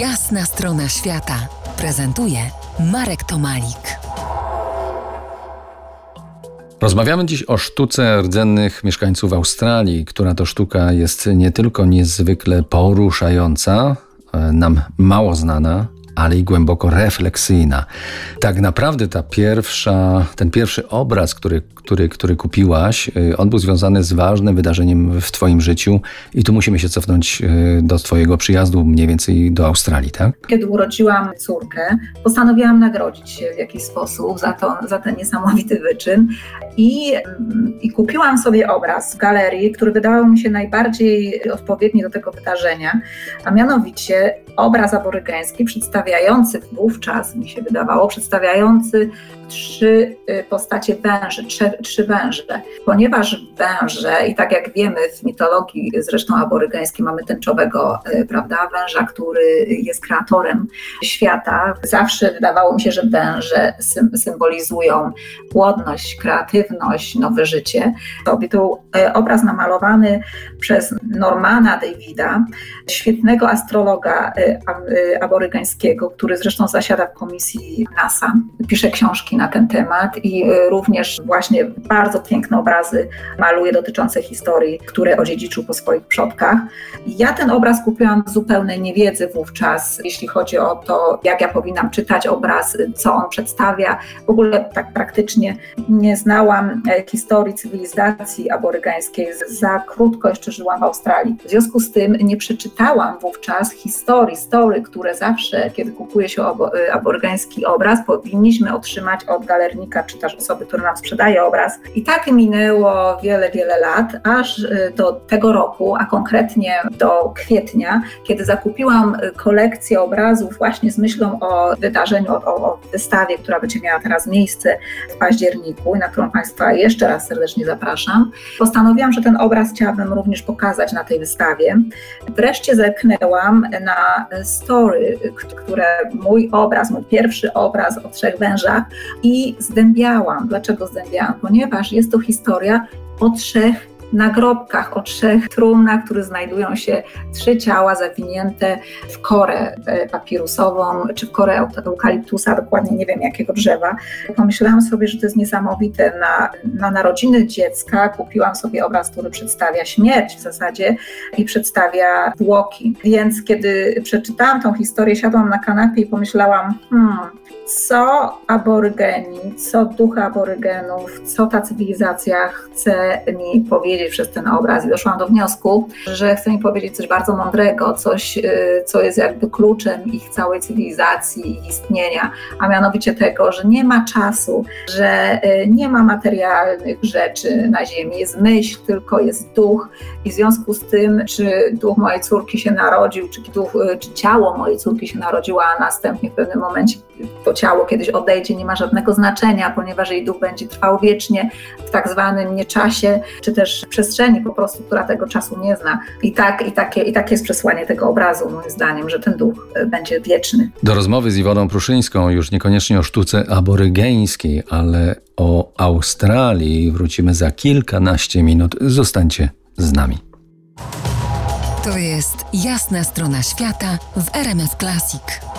Jasna strona świata prezentuje Marek Tomalik. Rozmawiamy dziś o sztuce rdzennych mieszkańców Australii, która to sztuka jest nie tylko niezwykle poruszająca, e, nam mało znana, ale i głęboko refleksyjna. Tak naprawdę ta pierwsza, ten pierwszy obraz, który, który, który kupiłaś, y, on był związany z ważnym wydarzeniem w Twoim życiu i tu musimy się cofnąć y, do Twojego przyjazdu mniej więcej do Australii, tak? Kiedy urodziłam córkę, postanowiłam nagrodzić się w jakiś sposób za, to, za ten niesamowity wyczyn i, mm, i kupiłam sobie obraz w galerii, który wydawał mi się najbardziej odpowiedni do tego wydarzenia, a mianowicie obraz aborygeński przedstawiający wówczas, mi się wydawało, przedstawiający trzy y, postacie węży, trzy, trzy węże. Ponieważ węże, i tak jak wiemy w mitologii zresztą aborygeńskiej mamy tęczowego y, prawda, węża, który jest kreatorem świata, zawsze wydawało mi się, że węże symbolizują płodność, kreatywność, nowe życie. Był y, obraz namalowany przez Normana Davida, świetnego astrologa aborygeńskiego, który zresztą zasiada w komisji NASA. Pisze książki na ten temat i y, również właśnie bardzo piękne obrazy maluje dotyczące historii, które odziedziczył po swoich przodkach. Ja ten obraz kupiłam z zupełnej niewiedzy wówczas, jeśli chodzi o to, jak ja powinnam czytać obraz, co on przedstawia. W ogóle tak praktycznie nie znałam e, historii cywilizacji aborygańskiej. Za krótko jeszcze żyłam w Australii. W związku z tym nie przeczytałam wówczas historii, story, które zawsze, kiedy kupuje się y, aborygański obraz, powinniśmy otrzymać od galernika, czy też osoby, która nam sprzedaje obraz. I tak minęło wiele, wiele lat, aż y, do tego roku, a konkretnie do kwietnia, kiedy zakupiłam y, kolekcję obrazów właśnie z myślą o wydarzeniu, o, o wystawie, która będzie miała teraz miejsce w październiku i na którą Państwa jeszcze raz serdecznie zapraszam. Postanowiłam, że ten obraz chciałabym również pokazać na tej wystawie. Wreszcie zerknęłam na story, które mój obraz, mój pierwszy obraz o trzech wężach i zdębiałam. Dlaczego zdębiałam? Ponieważ jest to historia o trzech nagrobkach, o trzech trumnach, które znajdują się trzy ciała zawinięte w korę e, papirusową, czy w korę eukaliptusa, dokładnie nie wiem jakiego drzewa. Pomyślałam sobie, że to jest niesamowite. Na, na narodziny dziecka kupiłam sobie obraz, który przedstawia śmierć w zasadzie i przedstawia zwłoki. Więc kiedy przeczytałam tą historię, siadłam na kanapie i pomyślałam, hmm, co aborygeni, co duch aborygenów, co ta cywilizacja chce mi powiedzieć przez ten obraz. I doszłam do wniosku, że chce mi powiedzieć coś bardzo mądrego, coś, y, co jest jakby kluczem ich całej cywilizacji i istnienia, a mianowicie tego, że nie ma czasu, że y, nie ma materialnych rzeczy na Ziemi, jest myśl, tylko jest duch. I w związku z tym, czy duch mojej córki się narodził, czy, duch, y, czy ciało mojej córki się narodziło, a następnie w pewnym momencie to ciało kiedyś odejdzie, nie ma żadnego znaczenia, ponieważ jej duch będzie trwał wiecznie w tak zwanym nieczasie, czy też przestrzeni po prostu, która tego czasu nie zna. I tak, i takie, i takie jest przesłanie tego obrazu, moim zdaniem, że ten duch e, będzie wieczny. Do rozmowy z Iwoną Pruszyńską, już niekoniecznie o sztuce aborygeńskiej, ale o Australii wrócimy za kilkanaście minut. Zostańcie z nami. To jest jasna strona świata w RMS Classic.